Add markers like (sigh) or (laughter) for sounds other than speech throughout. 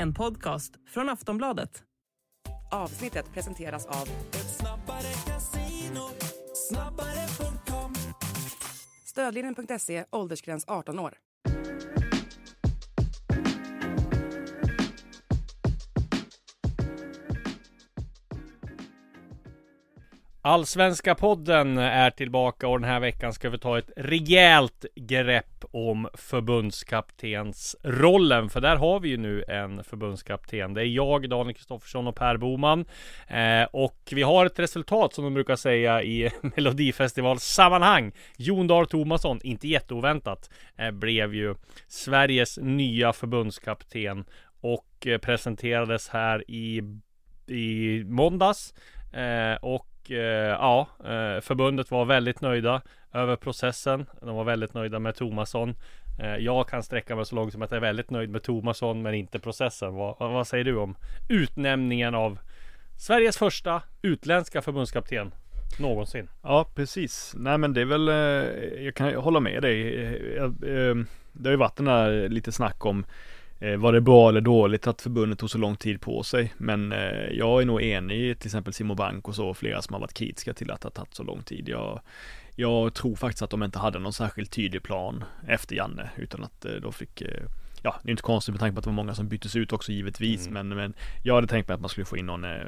En podcast från Aftonbladet. Avsnittet presenteras av Snabbare.com Stödlinjen.se, åldersgräns 18 år. Allsvenska podden är tillbaka och den här veckan ska vi ta ett rejält grepp om förbundskaptensrollen. För där har vi ju nu en förbundskapten. Det är jag, Daniel Kristoffersson och Per Boman. Eh, och vi har ett resultat som de brukar säga i (laughs) Melodifestivalsammanhang. Jon Dahl Tomasson, inte jätteoväntat, eh, blev ju Sveriges nya förbundskapten och eh, presenterades här i, i måndags. Eh, och Eh, ja, eh, förbundet var väldigt nöjda över processen. De var väldigt nöjda med Tomasson. Eh, jag kan sträcka mig så långt som att jag är väldigt nöjd med Tomasson men inte processen. Vad, vad säger du om utnämningen av Sveriges första utländska förbundskapten någonsin? Ja, precis. Nej, men det är väl, eh, jag kan hålla med dig. Det har ju varit den här lite snack om Eh, var det bra eller dåligt att förbundet tog så lång tid på sig? Men eh, jag är nog enig, till exempel Simo Bank och så, och flera som har varit kritiska till att det har tagit så lång tid. Jag, jag tror faktiskt att de inte hade någon särskilt tydlig plan efter Janne, utan att eh, de fick ja, det är inte konstigt med tanke på att det var många som byttes ut också givetvis, mm. men, men jag hade tänkt mig att man skulle få in någon eh,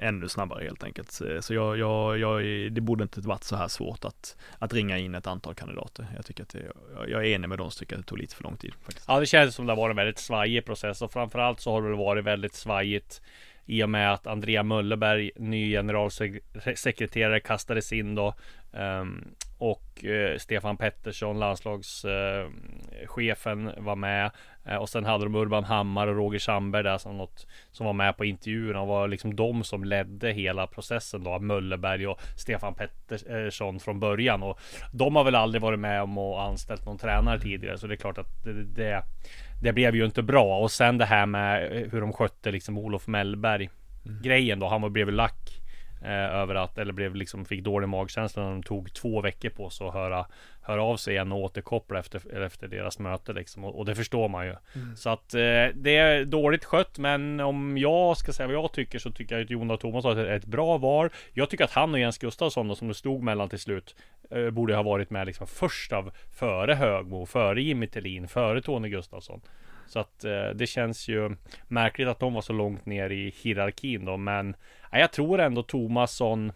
ännu snabbare helt enkelt. Så jag, jag, jag, det borde inte varit så här svårt att, att ringa in ett antal kandidater. Jag tycker att det, jag är enig med dem som tycker att det tog lite för lång tid. Faktiskt. Ja, det känns som det har varit en väldigt svajig process och framförallt så har det varit väldigt svajigt i och med att Andrea Möllerberg, ny generalsekreterare, kastades in då. Um, och eh, Stefan Pettersson, landslagschefen, eh, var med. Eh, och sen hade de Urban Hammar och Roger Sandberg där som, något, som var med på intervjuerna. Och var liksom de som ledde hela processen då. Möllerberg och Stefan Pettersson från början. Och de har väl aldrig varit med om att anställt någon tränare tidigare. Så det är klart att det, det, det blev ju inte bra. Och sen det här med hur de skötte liksom Olof Mellberg. Mm. Grejen då. Han var blev lack Eh, över att, eller blev liksom, fick dålig magkänsla när de tog två veckor på sig att höra, höra av sig igen och återkoppla efter, efter deras möte liksom. Och, och det förstår man ju. Mm. Så att eh, det är dåligt skött, men om jag ska säga vad jag tycker så tycker jag att Jonas Thomas är ett bra val. Jag tycker att han och Jens Gustafsson då, som det stod mellan till slut, eh, borde ha varit med liksom först av, före Högmo, före Jimmy Tillin, före Tony Gustafsson. Så att eh, det känns ju märkligt att de var så långt ner i hierarkin då, men ja, jag tror ändå Tomasson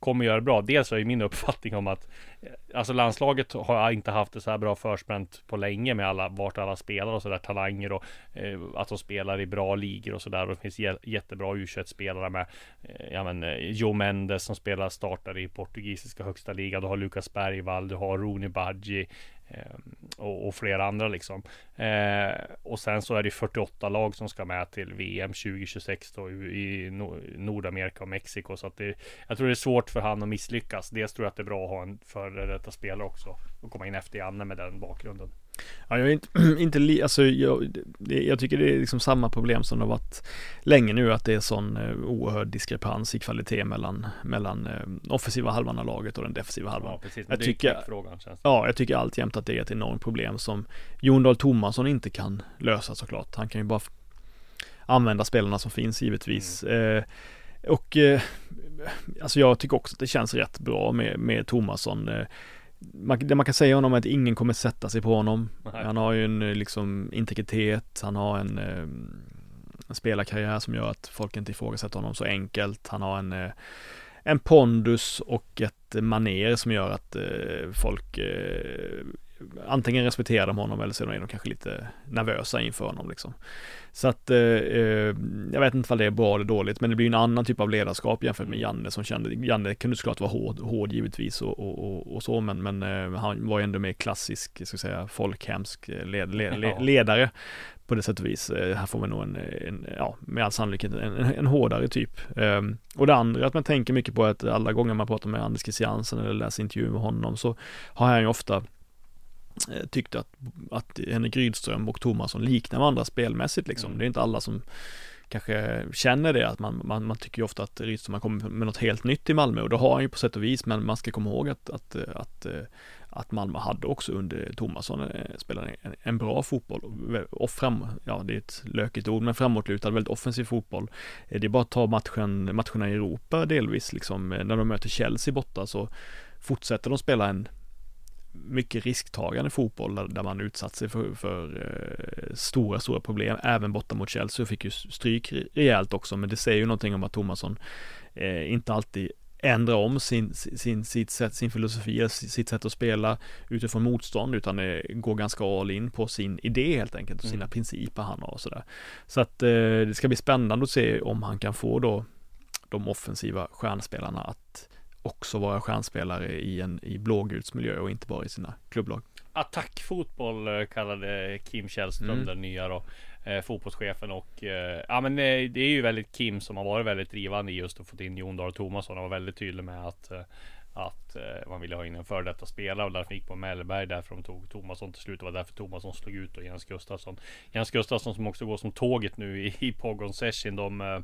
kommer göra bra. Dels är min uppfattning om att eh, Alltså landslaget har inte haft det så här bra förspänt på länge med alla vart alla spelar och sådär talanger och eh, att de spelar i bra ligor och sådär och det finns jättebra u spelare med eh, ja men eh, Joe Mendes som spelar startar i portugisiska högsta ligan. Du har Lukas Bergvall, du har Rooney Badji Ehm, och, och, flera andra liksom. Eh, och sen så är det 48 lag som ska med till VM 2026 då i Nordamerika och Mexiko. Så att det, jag tror det är svårt för han att misslyckas. Dels tror jag att det är bra att ha en före detta spelare också och komma in efter Janne med den bakgrunden. Ja, jag är inte, (clears throat) inte li, alltså jag, jag, tycker det är liksom samma problem som det har varit länge nu att det är sån eh, oerhörd diskrepans i kvalitet mellan, mellan eh, offensiva halvan av laget och den defensiva halvan. Ja, precis. Jag tycker, frågan, ja, jag tycker alltjämt att det är ett enormt problem som Jon Dahl Tomasson inte kan lösa såklart. Han kan ju bara använda spelarna som finns givetvis. Mm. Eh, och eh, alltså jag tycker också att det känns rätt bra med, med Tomasson. Eh, man, det man kan säga om honom är att ingen kommer sätta sig på honom. Nej. Han har ju en eh, liksom integritet, han har en, eh, en spelarkarriär som gör att folk inte ifrågasätter honom så enkelt. Han har en, eh, en pondus och ett maner som gör att folk antingen respekterar de honom eller så är de kanske lite nervösa inför honom liksom. Så att, eh, eh, jag vet inte om det är bra eller dåligt, men det blir en annan typ av ledarskap jämfört med Janne som kände, Janne kunde såklart vara hård, hård givetvis och, och, och, och så, men, men eh, han var ju ändå mer klassisk, ska säga, folkhemsk led, led, led, ledare på det sätt och vis. Eh, här får vi nog en, en ja, med all sannolikhet en, en, en hårdare typ. Um, och det andra att man tänker mycket på att alla gånger man pratar med Anders Christiansen eller läser intervjuer med honom så har han ju ofta Eh, tyckte att, att Henrik Rydström och Tomasson liknar varandra spelmässigt liksom. Mm. Det är inte alla som kanske känner det, att man, man, man tycker ju ofta att Rydström har kommit med något helt nytt i Malmö och det har han ju på sätt och vis, men man ska komma ihåg att, att, att, att Malmö hade också under Tomasson eh, spelade en, en bra fotboll och fram, ja det är ett lökigt ord, men framåtlutad, väldigt offensiv fotboll. Eh, det är bara att ta matchen, matcherna i Europa delvis liksom, när de möter Chelsea borta så fortsätter de spela en mycket risktagande fotboll där man utsatt sig för, för eh, stora, stora problem. Även borta mot Chelsea fick ju stryk rejält också, men det säger ju någonting om att Thomasson eh, inte alltid ändrar om sin, sin, sitt sätt, sin filosofi, sitt sätt att spela utifrån motstånd, utan eh, går ganska all in på sin idé helt enkelt och sina mm. principer han har och sådär. Så att eh, det ska bli spännande att se om han kan få då de offensiva stjärnspelarna att också vara stjärnspelare i en i blåguls miljö och inte bara i sina klubblag. Attackfotboll eh, kallade Kim Källström mm. den nya då eh, fotbollschefen och eh, ja men eh, det är ju väldigt Kim som har varit väldigt drivande i just att få in Jon Dahl Tomasson och var väldigt tydlig med att eh, att man ville ha in en före detta spelare och därför gick på Mellberg därför de tog Tomasson till slut. Det var därför Tomasson slog ut och Jens Gustafsson. Jens Gustafsson som också går som tåget nu i, i Pogon Session. De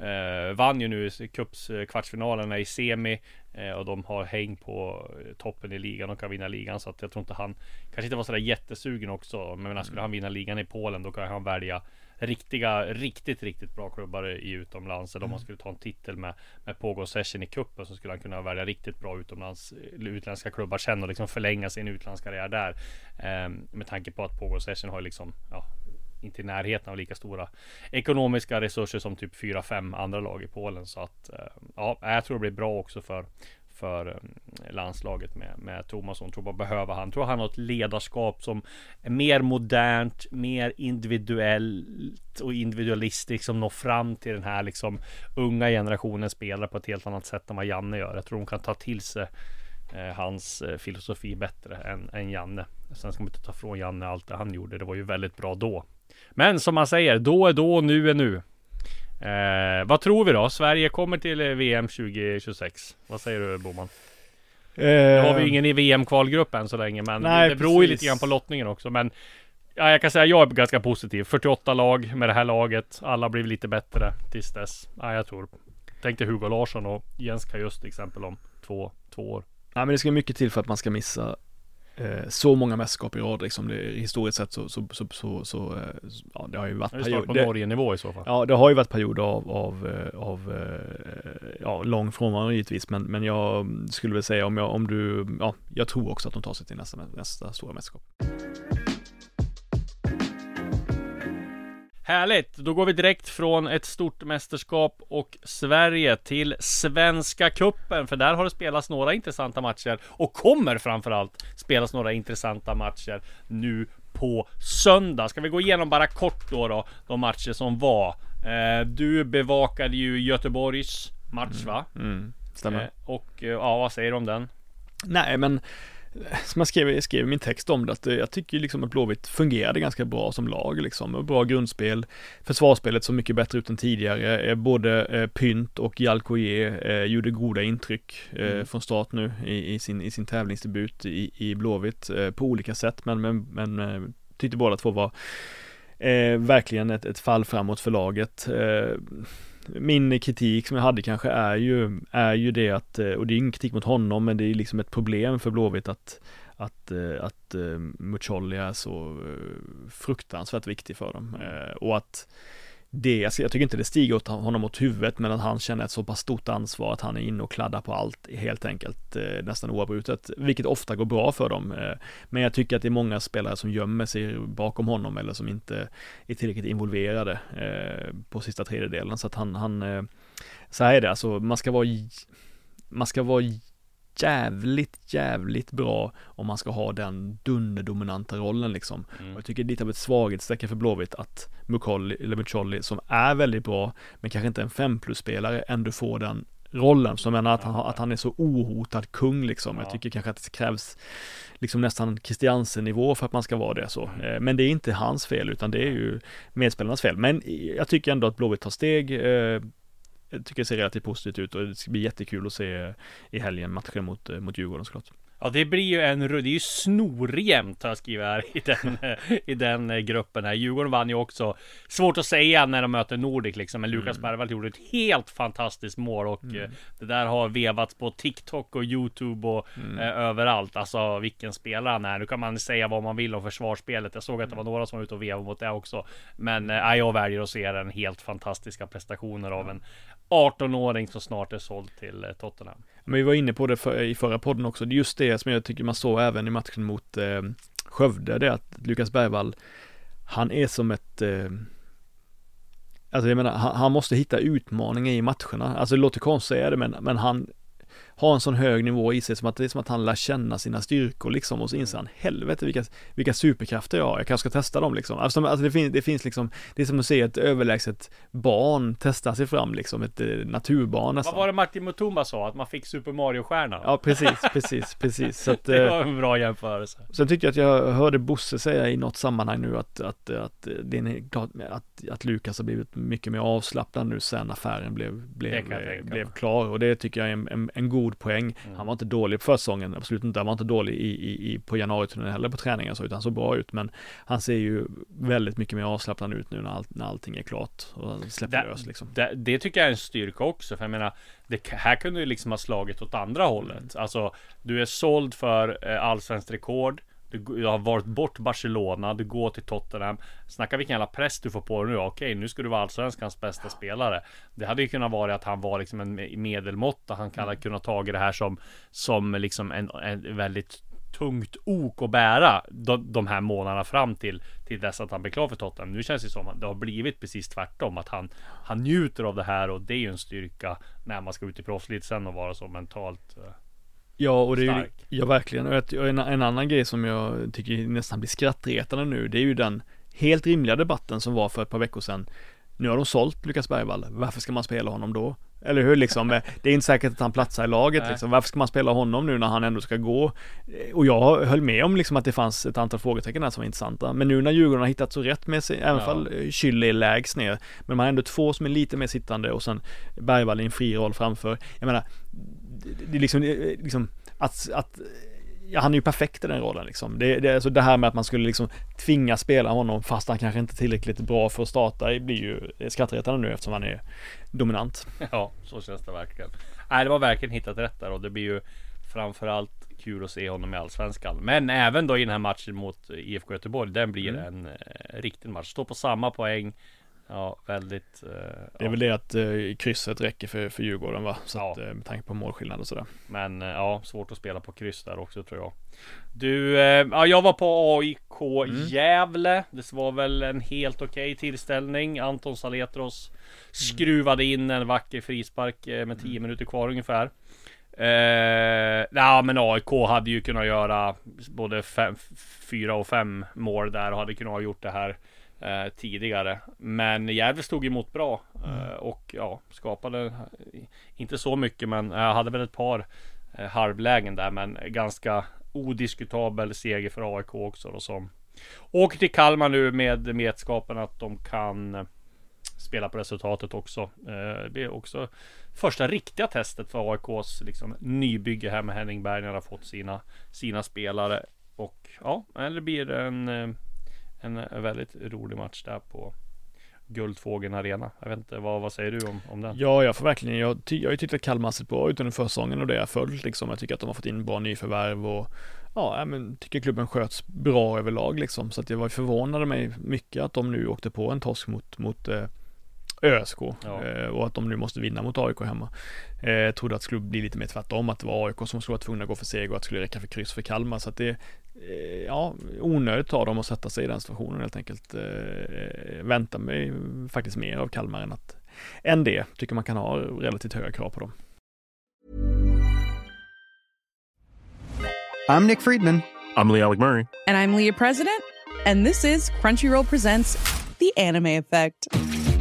eh, vann ju nu cups kvartsfinalerna i semi Eh, och de har häng på eh, toppen i ligan och kan vinna ligan. Så att jag tror inte han kanske inte var sådär jättesugen också. Men skulle han vinna ligan i Polen då kan han välja riktiga, riktigt, riktigt bra klubbar i utomlands. Eller om man mm. skulle ta en titel med, med Pogo Session i kuppen så skulle han kunna välja riktigt bra utomlands, eh, utländska klubbar sen och liksom förlänga sin utlandskarriär där. Eh, med tanke på att Pogo Session har liksom, ja, inte i närheten av lika stora ekonomiska resurser som typ 4-5 andra lag i Polen. Så att eh, ja, jag tror det blir bra också för för eh, landslaget med, med Tomasson. Tror bara behöver han. Tror han har ett ledarskap som är mer modernt, mer individuellt och individualistiskt som når fram till den här liksom unga generationen spelare på ett helt annat sätt än vad Janne gör. Jag tror hon kan ta till sig eh, hans eh, filosofi bättre än, än Janne. Sen ska man inte ta från Janne allt det han gjorde. Det var ju väldigt bra då. Men som man säger, då är då, nu är nu. Eh, vad tror vi då? Sverige kommer till eh, VM 2026. Vad säger du Boman? Eh, nu har vi ju ingen i VM-kvalgrupp än så länge, men nej, det beror ju lite grann på lottningen också. Men ja, jag kan säga jag är ganska positiv. 48 lag med det här laget. Alla blir lite bättre tills dess. Ja, jag tror. Tänk dig Hugo Larsson och Jens Kajust till exempel om två, två år. Ja, men det ska mycket till för att man ska missa Eh, så många mästerskap i rad liksom, det, historiskt sett så, så, så, så, så eh, ja, det har ju varit perioder. på Norge-nivå i så fall. Ja, det har ju varit perioder av, av, eh, av ja, lång frånvaro givetvis, men, men jag skulle väl säga om jag, om du, ja, jag tror också att de tar sig till nästa, nästa stora mästerskap. Härligt! Då går vi direkt från ett stort mästerskap och Sverige till Svenska Kuppen För där har det spelats några intressanta matcher och kommer framförallt spelas några intressanta matcher nu på söndag. Ska vi gå igenom bara kort då, då de matcher som var. Eh, du bevakade ju Göteborgs match va? Mm, mm, stämmer. Eh, och eh, ja, vad säger du om den? Nej men som jag skrev, jag skrev min text om det, att jag tycker liksom att Blåvitt fungerade ganska bra som lag liksom. Bra grundspel, försvarsspelet så mycket bättre ut än tidigare. Eh, både eh, Pynt och Jalkoje eh, gjorde goda intryck eh, mm. från start nu i, i, sin, i sin tävlingsdebut i, i Blåvitt eh, på olika sätt, men, men, men tyckte båda två var verkligen ett, ett fall framåt för laget min kritik som jag hade kanske är ju, är ju det att, eh, och det är ingen kritik mot honom, men det är liksom ett problem för Blåvitt att, att, eh, att uh, Mucolli är så fruktansvärt viktig för dem. Mm. och att det, jag tycker inte det stiger åt honom åt huvudet, men att han känner ett så pass stort ansvar att han är inne och kladdar på allt helt enkelt eh, nästan oavbrutet, vilket ofta går bra för dem. Eh, men jag tycker att det är många spelare som gömmer sig bakom honom eller som inte är tillräckligt involverade eh, på sista tredjedelen, så att han, han eh, så här är det, alltså man ska vara man ska vara jävligt, jävligt bra om man ska ha den dunderdominanta rollen liksom. Mm. Och jag tycker det är lite av ett svaghetstecken för Blåvitt att Mukolli, eller Mucolli, som är väldigt bra, men kanske inte en 5 plus-spelare, ändå får den rollen. Så jag menar att, han, att han är så ohotad kung liksom. Ja. Jag tycker kanske att det krävs liksom nästan Christiansen-nivå för att man ska vara det så. Mm. Eh, men det är inte hans fel, utan det är ju medspelarnas fel. Men jag tycker ändå att Blåvitt tar steg. Eh, jag tycker det ser relativt positivt ut och det ska bli jättekul att se i helgen matchen mot, mot Djurgården såklart. Ja det blir ju en, det är ju snorjämnt har jag skrivit här i den, (laughs) i den eh, gruppen här. Djurgården vann ju också. Svårt att säga när de möter Nordic liksom. Men Lukas mm. Bergvall gjorde ett helt fantastiskt mål och mm. Eh, det där har vevats på TikTok och YouTube och mm. eh, överallt. Alltså vilken spelare han är. Nu kan man säga vad man vill om försvarsspelet. Jag såg att det var några som var ute och vevade mot det också. Men eh, jag väljer att se den helt fantastiska prestationer av en 18-åring som snart är såld till eh, Tottenham. Men vi var inne på det för, i förra podden också, just det som jag tycker man såg även i matchen mot eh, Skövde, det är att Lukas Bergvall, han är som ett eh, Alltså jag menar, han, han, måste hitta utmaningar i matcherna. Alltså det låter konstigt att säga det, men, men han, har en sån hög nivå i sig som att det är som att han lär känna sina styrkor liksom och så inser han helvete vilka, vilka superkrafter jag har, jag kanske ska testa dem liksom. Alltså, alltså det, finns, det finns liksom, det är som att se ett överlägset barn testa sig fram liksom, ett eh, naturbarn nästan. Vad var det Martin Mutumba sa? Att man fick Super Mario-stjärnan? Ja precis, precis, precis. Så att, (laughs) det var en bra jämförelse. Sen tyckte jag att jag hörde Bosse säga i något sammanhang nu att, att, att, det är klart att, att Lukas har blivit mycket mer avslappnad nu sen affären blev, blev, blev klar och det tycker jag är en, en, en god god poäng. Mm. Han var inte dålig på försäsongen, absolut inte. Han var inte dålig i, i, i på januariturnén heller på träningen så, utan så bra ut. Men han ser ju väldigt mycket mer avslappnad ut nu när, all, när allting är klart och släpper lös liksom. Det, det, tycker jag är en styrka också, för jag menar, det här kunde ju liksom ha slagit åt andra hållet. Mm. Alltså, du är såld för eh, allsvenskt rekord. Du, har varit bort Barcelona, du går till Tottenham. Snacka vilken jävla press du får på dig nu. Okej, nu ska du vara allsvenskans bästa spelare. Det hade ju kunnat vara att han var liksom en medelmåtta. Han kan ha mm. kunnat tagit det här som, som liksom en, en väldigt tungt ok att bära de, de här månaderna fram till till dess att han blir klar för Tottenham. Nu känns det som att det har blivit precis tvärtom. Att han, han njuter av det här och det är ju en styrka när man ska ut i proffslivet sen och vara så mentalt eh, Ja, och det är ju, ja verkligen. Och en, en annan grej som jag tycker nästan blir skrattretande nu, det är ju den helt rimliga debatten som var för ett par veckor sedan. Nu har de sålt Lukas Bergvall, varför ska man spela honom då? Eller hur liksom, det är inte säkert att han platsar i laget liksom. Varför ska man spela honom nu när han ändå ska gå? Och jag höll med om liksom att det fanns ett antal frågetecken där som var intressanta. Men nu när Djurgården har hittat så rätt med sig, även ja. fall Kylle är lägst ner. Men man har ändå två som är lite mer sittande och sen Bergvall i en fri roll framför. Jag menar, det är liksom, liksom att, att ja, han är ju perfekt i den rollen liksom. Det, det, alltså det här med att man skulle liksom tvinga spela honom fast han kanske inte är tillräckligt bra för att starta blir ju skrattretande nu eftersom han är dominant. (laughs) Ja, så känns det verkligen. Nej, det var verkligen hittat rätt där och det blir ju framförallt kul att se honom i Allsvenskan. Men även då i den här matchen mot IFK Göteborg. Den blir mm. en eh, riktig match. Står på samma poäng. Ja, väldigt. Eh, det är väl det att eh, krysset räcker för, för Djurgården va? Så ja. att, eh, med tanke på målskillnad och sådär. Men eh, ja, svårt att spela på kryss där också tror jag. Du, eh, ja, jag var på AIK mm. Gävle. Det var väl en helt okej okay tillställning. Anton Saletros skruvade in en vacker frispark eh, med 10 mm. minuter kvar ungefär. Eh, ja men AIK hade ju kunnat göra både 4 och 5 mål där och hade kunnat ha gjort det här eh, tidigare. Men Gävle stod emot bra eh, mm. och ja, skapade inte så mycket, men jag hade väl ett par eh, halvlägen där, men ganska odiskutabel seger för AIK också då som åker till Kalmar nu med vetskapen att de kan eh, spela på resultatet också. Eh, det är också första riktiga testet för AIKs liksom, nybygge här med Henning Berg när har fått sina, sina spelare. Och ja, det blir en eh, en väldigt rolig match där på Guldfågeln Arena. Jag vet inte, vad, vad säger du om, om den? Ja, jag får verkligen, jag, jag har ju tyckt att Kalmar sett bra ut under försäsongen och det har jag följt liksom. Jag tycker att de har fått in bra nyförvärv och ja, men tycker klubben sköts bra överlag liksom. Så att jag var förvånade mig mycket att de nu åkte på en torsk mot, mot eh, ÖSK ja. eh, och att de nu måste vinna mot AIK hemma. Eh, jag trodde att det skulle bli lite mer tvärtom, att det var AIK som skulle vara tvungna att gå för seger och att det skulle räcka för kryss för Kalmar. Så att det, eh, ja, onödigt av dem att sätta sig i den situationen helt enkelt. Eh, vänta mig faktiskt mer av Kalmar än att, än det. Tycker man kan ha relativt höga krav på dem. I'm Nick Friedman. I'm Lee Alec Murray. And I'm Leah President. And this is Crunchyroll Presents The Anime Effect.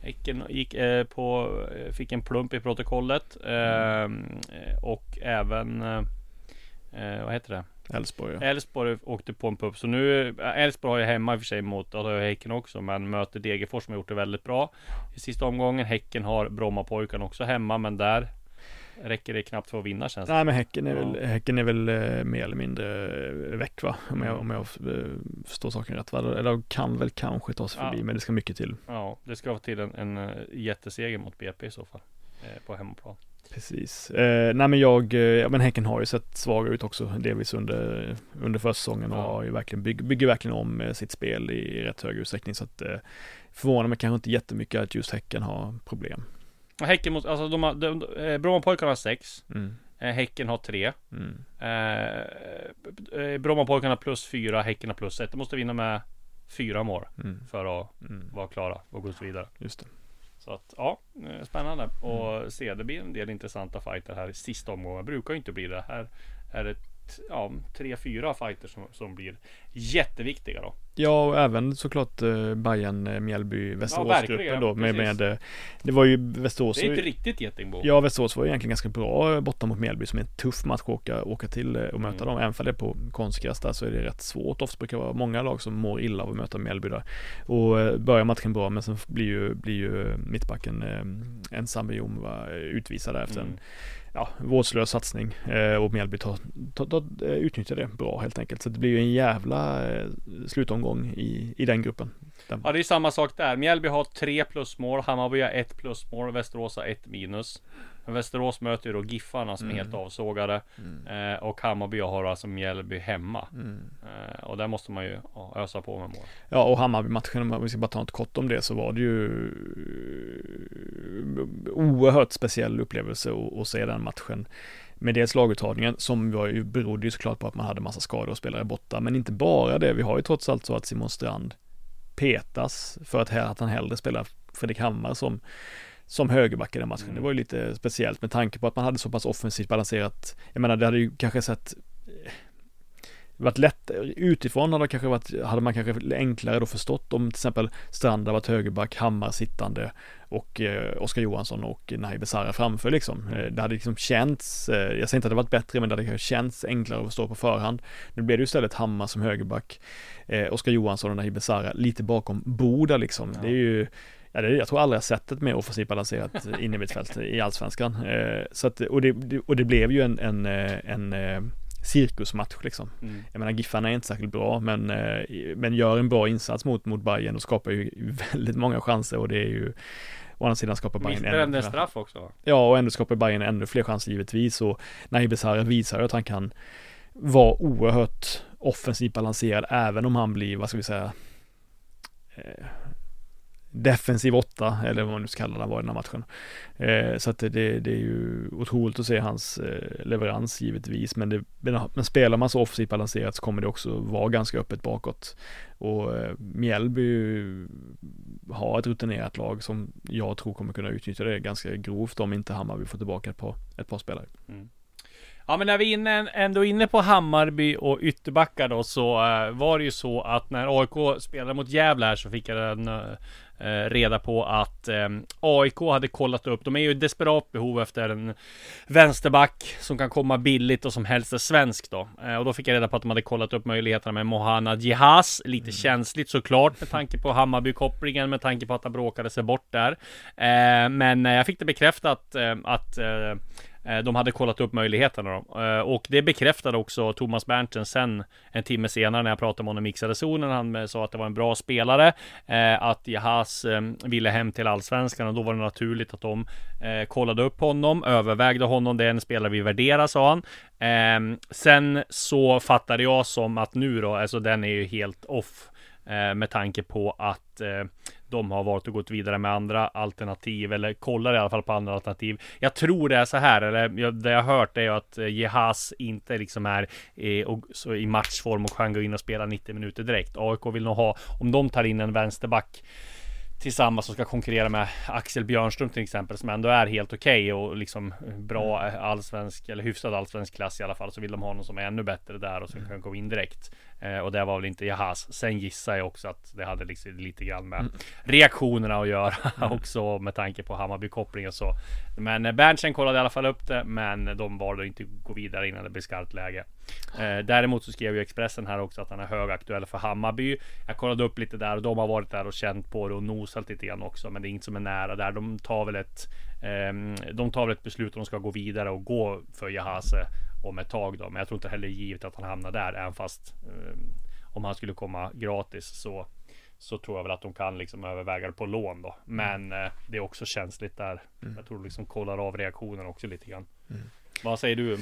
Häcken gick eh, på, eh, fick en plump i protokollet. Eh, eh, och även, eh, vad heter det? Elfsborg ja. Elfsborg åkte på en pupp. Så nu, Elfsborg har ju hemma i och för sig mot, Häcken också. Men möter Degerfors som har gjort det väldigt bra i sista omgången. Häcken har Brommapojkarna också hemma, men där räcker det knappt för att vinna känns det. Nej men Häcken är väl, Ja. häcken är väl eh, mer eller mindre eh, väck va? Om jag, om jag eh, förstår saken rätt va? Eller kan väl kanske ta sig Ja. förbi men det ska mycket till. Ja, det ska vara till en, en jätteseger mot BP i så fall. Eh, på hemmaplan. Precis. Eh, nej men jag, ja, men Häcken har ju sett svaga ut också delvis under, under försäsongen och Ja. har ju verkligen, bygg, bygger verkligen om sitt spel i rätt hög utsträckning så att eh, förvånar mig kanske inte jättemycket att just Häcken har problem. Häcken mot, alltså de har, de, eh, Brommapojkarna har sex. Mm. Eh, häcken har tre. Mm. Eh, eh, Brommapojkarna plus fyra, Häcken har plus ett. De måste vinna med fyra mål Mm. för att Mm. vara klara och gå vidare. Just det. Så att ja, spännande och se. Det blir en del intressanta fighter här i sista omgången. Brukar ju inte bli det. Här är det ja, tre, fyra fighter som, som blir jätteviktiga då. Ja, och även såklart eh, Bayern, eh, Mjällby, Västeråsgruppen verkligen, då. Med, precis. med, det var ju Västerås. Det är inte ju- riktigt getingbo. Ja, Västerås var ju egentligen ganska bra eh, borta mot Mjällby som är en tuff match att åka, åka till eh, och möta Mm. dem. Även för det är på konstgräs där så är det rätt svårt. Ofta brukar det vara många lag som mår illa av att möta Mjällby där. Och börjar matchen bra men sen blir ju, blir ju mittbacken eh, ensam Jom utvisad efter Mm. en ja, vårdslös satsning eh, och Mjällby tar, tar, tar, eh, utnyttjar det bra helt enkelt. Så det blir ju en jävla eh, slutomgång i, i den gruppen. Den, Ja det är samma sak där. Mjällby har tre plusmål, Hammarby har ett plusmål, Västerås har ett minus. Men Västerås möter ju då Giffarna som är helt avsågade. Eh, och Hammarby har alltså Mjällby hemma. Eh, och där måste man ju ja, ösa på med mål. Ja, och Hammarby-matchen, om vi ska bara ta något kort om det, så var det ju oerhört speciell upplevelse att, att se den matchen. Med dels laguttagningen som var ju, berodde ju såklart på att man hade massa skador och spelare borta, men inte bara det. Vi har ju trots allt så att Simon Strand petas för att, att han hellre spelar Fredrik Hammar som som högerback i den matchen. Det var ju lite speciellt med tanke på att man hade så pass offensivt balanserat. Jag menar, det hade ju kanske sett varit lätt utifrån hade, kanske varit, hade man kanske enklare då förstått om till exempel Strand hade varit högerback, Hammar sittande och eh, Oskar Johansson och Nahi Besara framför liksom. Eh, det hade liksom känts, eh, jag säger inte att det varit bättre men det hade kanske känts enklare att förstå på förhand. Nu blev det ju istället Hammar som högerback, eh, Oskar Johansson och Nahi Besara lite bakom Boda liksom. Det är ju Ja, det är, jag tror aldrig jag sett ett mer offensivt balanserat (laughs) in i allsvenskan. Eh, så att, och, det, och det blev ju en, en, eh, en, en cirkusmatch liksom. Mm. Jag menar Giffarna är inte särskilt bra men, eh, men gör en bra insats mot, mot Bayern och skapar ju väldigt många chanser och det är ju Å andra sidan skapar Bayern Missbrände en fler- straff också? Ja och ändå skapar Bayern ännu fler chanser givetvis och Nahi Besara visar att han kan vara oerhört offensivt balanserad även om han blir, vad ska vi säga eh, defensiv åtta eller vad man nu ska kalla det var i den här matchen. Eh, så att det, det, är ju otroligt att se hans eh, leverans givetvis men, det, men, spelar man så offensivt balanserat så kommer det också vara ganska öppet bakåt. Och eh, Mjällby har ett rutinerat lag som jag tror kommer kunna utnyttja det ganska grovt om inte Hammarby får tillbaka ett par, ett par spelare. Mm. Ja men när vi är inne, ändå inne på Hammarby och ytterbackar då så eh, var det ju så att när AIK spelade mot Gävle här så fick jag en, eh, reda på att eh, AIK hade kollat upp, de är ju i desperat behov efter en vänsterback som kan komma billigt och som helst är svensk då. Eh, och då fick jag reda på att de hade kollat upp möjligheterna med Mohana Jihaz, lite känsligt såklart med tanke på Hammarby-kopplingen, med tanke på att han bråkade sig bort där. Eh, men eh, jag fick det bekräftat eh, att eh, Eh, Eh, de hade kollat upp möjligheterna då. Eh, och det bekräftade också Thomas Berntsen sen en timme senare när jag pratade med honom i mixade zonen. Han eh, sa att det var en bra spelare. Att Jahas ville hem till allsvenskan och då var det naturligt att de kollade upp honom, övervägde honom. Det är en spelare vi värderar sa han. Ehm, sen så fattade jag som att nu då, alltså den är ju helt off. Med tanke på att de har valt att gå vidare med andra alternativ eller kollar i alla fall på andra alternativ. Jag tror det är så här, eller jag, det jag har hört är att eh, Jehas inte liksom är eh, och, så i matchform och kan gå in och spela 90 minuter direkt. AIK vill nog ha, om de tar in en vänsterback tillsammans som ska konkurrera med Axel Björnström till exempel som ändå är helt okej okay och liksom bra allsvensk eller hyfsad allsvensk klass i alla fall så vill de ha någon som är ännu bättre där och som kan gå in direkt. Eh, och det var väl inte Jahas. Sen gissar jag också att det hade liksom lite grann med mm. reaktionerna att göra (laughs) mm. också med tanke på Hammarby koppling och så. Men eh, Berntsen kollade i alla fall upp det, men de valde att inte gå vidare innan det blev skarpt läge. Eh, däremot så skrev ju Expressen här också att han är högaktuell för Hammarby. Jag kollade upp lite där och de har varit där och känt på det och nosat lite grann också, men det är inget som är nära där. De tar väl ett ehm, de tar väl ett beslut om de ska gå vidare och gå för Jahase om ett tag då. Men jag tror inte heller givet att han hamnar där, även fast eh, om han skulle komma gratis så så tror jag väl att de kan liksom överväga det på lån då. Men eh, det är också känsligt där. Mm. Jag tror liksom kollar av reaktionen också lite grann. Mm. Vad säger du?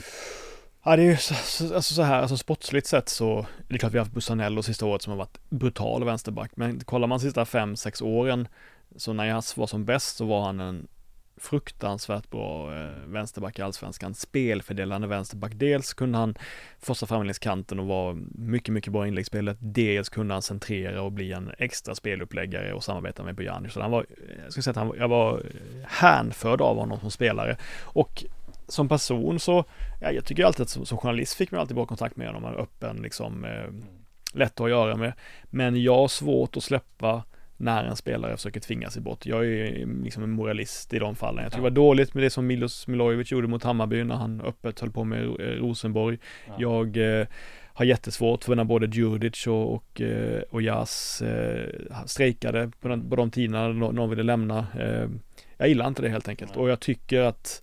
Ja det är ju så, alltså så här, alltså sportsligt sett så det är klart vi har haft Bussanello sista året som har varit brutal vänsterback. Men kollar man sista fem, sex åren så när jag var som bäst så var han en fruktansvärt bra eh, vänsterback i allsvenskan. Spelfördelande vänsterback. Dels kunde han forsa framlingskanten och vara mycket, mycket bra i inläggsspelet. Dels kunde han centrera och bli en extra speluppläggare och samarbeta med Bojanic. Så han var, jag skulle säga att han, jag var hänförd av honom som spelare. Och som person så, ja, jag tycker alltid att som, som journalist fick man alltid bra kontakt med honom. Öppen, liksom, eh, lätt att göra med. Men jag har svårt att släppa när en spelare försöker tvinga sig bort. Jag är liksom en moralist i de fallen. Jag tycker det var dåligt med det som Milos Milojevic gjorde mot Hammarby när han öppet höll på med eh, Rosenborg. Ja. Jag eh, har jättesvårt för när både Djurdjic och, och, eh, och Jas eh, strejkade på, den, på de tiderna någon ville lämna. Eh, jag gillar inte det helt enkelt Nej. och jag tycker att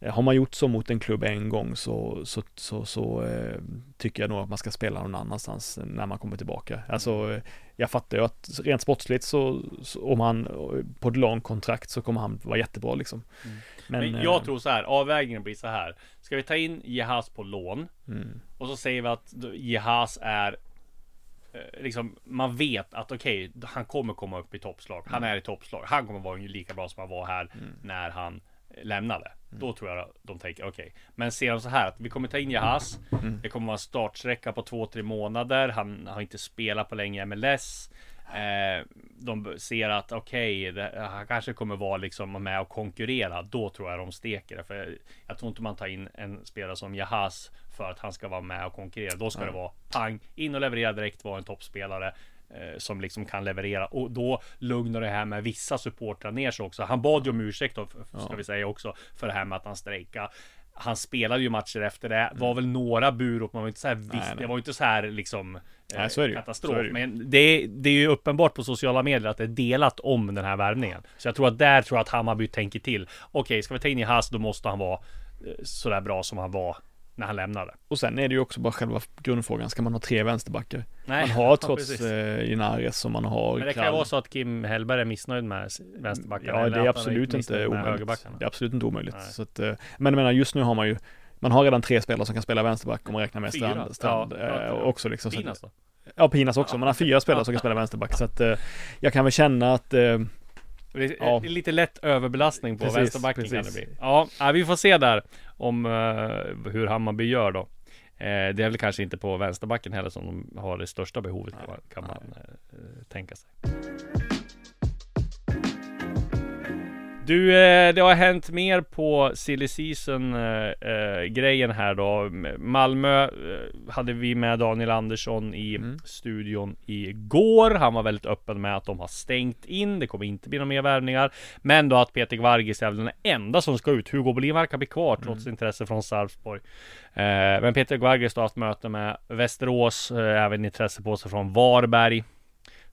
har man gjort så mot en klubb en gång så, så, så, så eh, tycker jag nog att man ska spela någon annanstans när man kommer tillbaka. Alltså, mm. jag fattar ju att rent sportsligt så, så om han på ett långt kontrakt så kommer han vara jättebra liksom. Mm. Men, Men, jag eh, tror så här, avvägningen blir så här. Ska vi ta in Jehas på lån mm. och så säger vi att Jehas är eh, Liksom, man vet att okej, okay, han kommer komma upp i toppslag. Han mm. är i toppslag. Han kommer vara lika bra som han var här mm. när han lämnade. Mm. Då tror jag de tänker okej. Okay. Men ser de så här att vi kommer ta in Jahas. Mm. Det kommer vara en startsträcka på två, tre månader. Han har inte spelat på länge i MLS. Eh, de ser att okej, okay, han kanske kommer vara liksom med och konkurrera. Då tror jag de steker det. För jag tror inte man tar in en spelare som Jahas för att han ska vara med och konkurrera. Då ska mm. det vara pang, in och leverera direkt, vara en toppspelare som liksom kan leverera och då lugnar det här med vissa supportrar ner sig också. Han bad ju om ursäkt då, ska vi säga också, för det här med att han strejkade. Han spelade ju matcher efter det, var mm. väl några burop, man var inte så här visst, nej, nej. det var inte så här liksom nej, så katastrof. Det Men det, det är ju uppenbart på sociala medier att det är delat om den här värvningen. Så jag tror att där tror jag att Hammarby tänker till. Okej, okay, ska vi ta in i Haas, då måste han vara eh, sådär bra som han var när han lämnade. Och sen är det ju också bara själva grundfrågan, ska man ha tre vänsterbackar? Nej, man har (laughs) trots ja, eh, Inares som man har. Men det kan ju vara så att Kim Hellberg är missnöjd med vänsterbackarna. Ja, det är absolut inte omöjligt. Det är absolut inte omöjligt. Så att, eh, men jag menar, just nu har man ju man har redan tre spelare som kan spela vänsterback om man räknar med fyra. Strand, strand ja, eh, också liksom. Pinas då? Ja, Pinas också. Man har fyra spelare som kan spela vänsterback. Så att eh, jag kan väl känna att det ja. lite lätt överbelastning på precis, vänsterbacken precis. kan det bli. Ja, vi får se där om uh, hur Hammarby gör då. Eh, det är väl kanske inte på vänsterbacken heller som de har det största behovet kan man, kan man eh, tänka sig. Du, eh, det har hänt mer på silly season eh, eh, grejen här då. Malmö hade vi med Daniel Andersson i mm. studion igår. Han var väldigt öppen med att de har stängt in. Det kommer inte bli några mer värvningar. Men då att Peter Vargis är den enda som ska ut. Hugo Bolin verkar bli kvar trots mm. intresse från Sarpsborg. Men Peter Vargis har haft möte med Västerås, även intresse på sig från Varberg.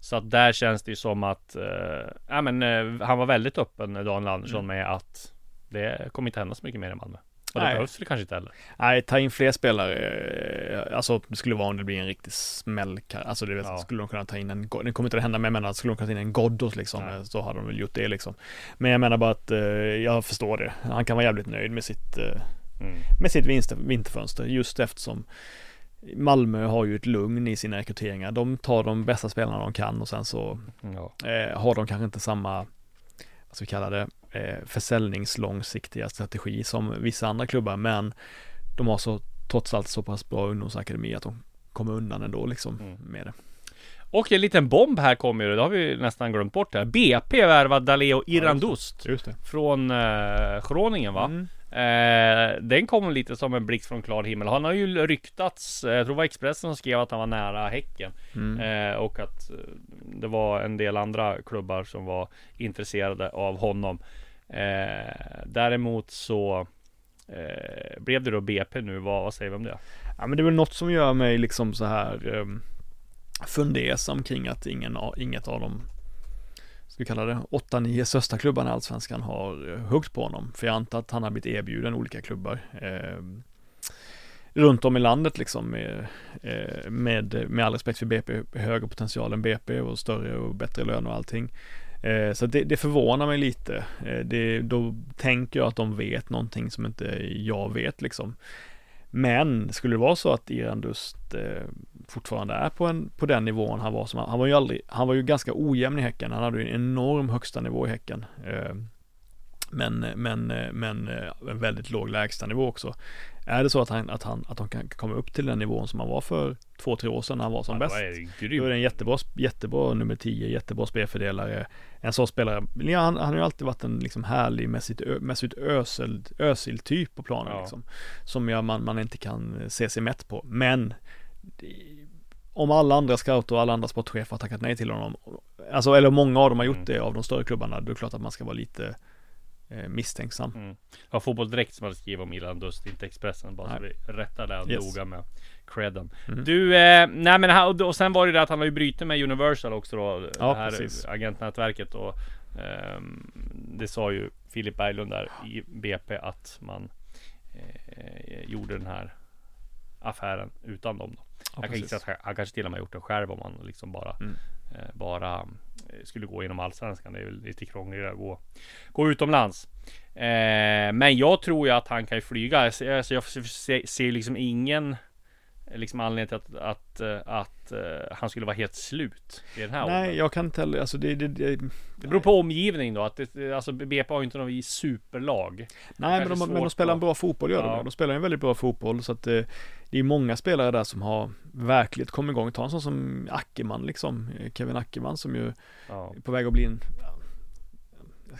Så att där känns det ju som att, eh, ja men eh, han var väldigt öppen Daniel Andersson mm. med att det kommer inte hända så mycket mer i Malmö. Och det Nej. behövs det kanske inte heller. Nej, ta in fler spelare. Eh, alltså det skulle vara om det blir en riktig smäll. Alltså det vet, ja. skulle de kunna ta in en, det kommer inte att hända, men jag menar, skulle de kunna ta in en Ghoddos liksom, Nej. så hade de väl gjort det liksom. Men jag menar bara att eh, jag förstår det. Han kan vara jävligt nöjd med sitt, eh, mm. med sitt vinter, vinterfönster just eftersom Malmö har ju ett lugn i sina rekryteringar. De tar de bästa spelarna de kan och sen så Ja. eh, har de kanske inte samma, vad ska vi kalla det, eh, försäljningslångsiktiga strategi som vissa andra klubbar, men de har så trots allt så pass bra ungdomsakademi att de kommer undan ändå liksom Mm. med det. Och en liten bomb här kommer ju, det har vi nästan glömt bort här. BP värvad Daleo Irandust Just det. från eh, Groningen va? Mm. Eh, den kom lite som en blixt från klar himmel. Han har ju ryktats, eh, jag tror det var Expressen som skrev att han var nära Häcken. Mm. Eh, och att eh, det var en del andra klubbar som var intresserade av honom. Eh, däremot så eh, blev det då BP nu. Vad, vad säger vi om det? Ja men det är väl något som gör mig liksom så här um, fundersam kring att ingen, inget av de ska vi kalla det, 8-9 största klubbarna i Allsvenskan har eh, huggt på honom. För jag antar att han har blivit erbjuden olika klubbar. eh, runt om i landet liksom med, eh, med, med all respekt för BP, högre potential än BP och större och bättre lön och allting. Eh, Så det, det förvånar mig lite. Eh, Det, då tänker jag att de vet någonting som inte jag vet liksom. Men skulle det vara så att Irandust eh, fortfarande är på, en, på den nivån han var som han var ju aldrig, han var ju ganska ojämn i Häcken. Han hade ju en enorm högsta nivå i Häcken. Eh, men, men, eh, men eh, en väldigt låg lägstanivå också. Är det så att han, att han, att de kan komma upp till den nivån som han var för två, tre år sedan när han var som Ja, bäst. är det Då är det en jättebra, jättebra nummer 10, jättebra spelfördelare. En sån spelare, ja, han, han har ju alltid varit en liksom härlig, med sitt, ö- med sitt ösel, ösil typ på planen Ja. liksom. Som jag, man, man inte kan se sig mätt på. Men om alla andra scouter och alla andra sportchefer har tackat nej till honom, alltså eller många av dem har gjort Mm. det av de större klubbarna, då är det klart att man ska vara lite eh, misstänksam. Mm. Var Fotboll Direkt som hade skrivit om Irandust, inte Expressen. Bara så Nej. vi rättar det Yes. noga med credden. Mm. Du, eh, nej men han, och, sen var det det att han har ju brutit med Universal också då. Ja, det här precis. agentnätverket och ehm, det sa ju Filip Berglund där i BP att man eh, gjorde den här affären utan dem. Då. Ja, jag kan gissa att han, han kanske till och med gjort det själv om man liksom bara Mm. eh, bara eh, Eh, skulle gå inom allsvenskan. Det är väl lite krångligare att gå, gå utomlands. Eh, men jag tror ju att han kan ju flyga. Alltså, jag ser, ser liksom ingen eh, liksom anledning till att, att, eh, att eh, han skulle vara helt slut i den här Nej, åldern. jag kan inte heller, alltså det, det, det Det beror på omgivning då. Att det, alltså BP har ju inte något superlag. Nej men de, men de spelar en att- bra fotboll gör de Ja. ju. De spelar en väldigt bra fotboll så att eh, det är många spelare där som har verkligen kommit igång. Ta en sån som Ackerman liksom, Kevin Ackerman som ju Ja. är på väg att bli en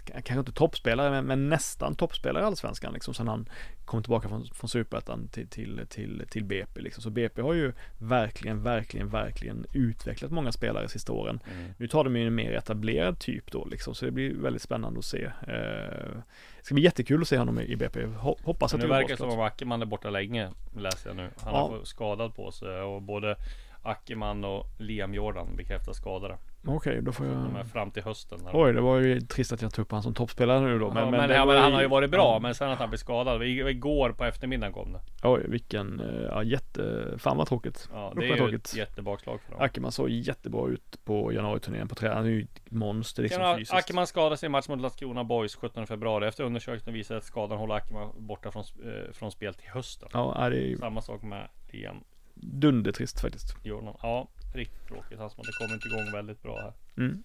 Kanske inte toppspelare men, men nästan toppspelare i Allsvenskan liksom sen han kom tillbaka från, från Superettan till, till, till, till BP liksom. Så BP har ju verkligen, verkligen, verkligen utvecklat många spelare sista åren. Mm. Nu tar de ju en mer etablerad typ då liksom, så det blir väldigt spännande att se. Eh, det ska bli jättekul att se honom i BP. Ho- Hoppas att det det verkar går som om Ackerman är borta länge Läser jag nu Han Ja. har skadad på sig och både Ackerman och Liam Jordan bekräftar skadade Okej, då får jag... fram till hösten. Oj, det var ju trist att jag tog upp han som toppspelare nu då. Men, ja, men, ja, men ju- han har ju varit bra. Men sen att han blev skadad Igår på eftermiddagen kom det Oj, vilken, eh, ja jätte, fan vad tråkigt. Ja det är ju ett jättebakslag för dem Ackerman såg jättebra ut på januariturnén på träning. Han är ju ett monster liksom fysiskt. Ackerman skadade sig i match mot Landskrona Boys 17 februari Efter undersökningen visade att skadan håller Ackerman borta från, eh, från spel till hösten Ja, det är ju Samma sak med Liam dundertrist faktiskt. Jordan Ja, riktigt tråkigt Han som hade kommit igång väldigt bra här Mm.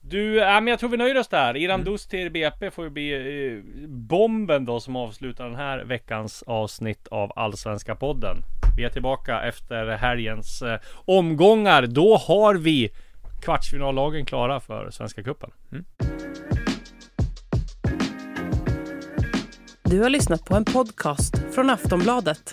Du, äh, men jag tror vi nöjer oss där. Iran Dus till BP får ju bli eh, bomben då som avslutar den här veckans avsnitt av Allsvenska podden. Vi är tillbaka efter helgens eh, omgångar. Då har vi kvartsfinallagen klara för Svenska Cupen. Du har lyssnat på en podcast från Aftonbladet.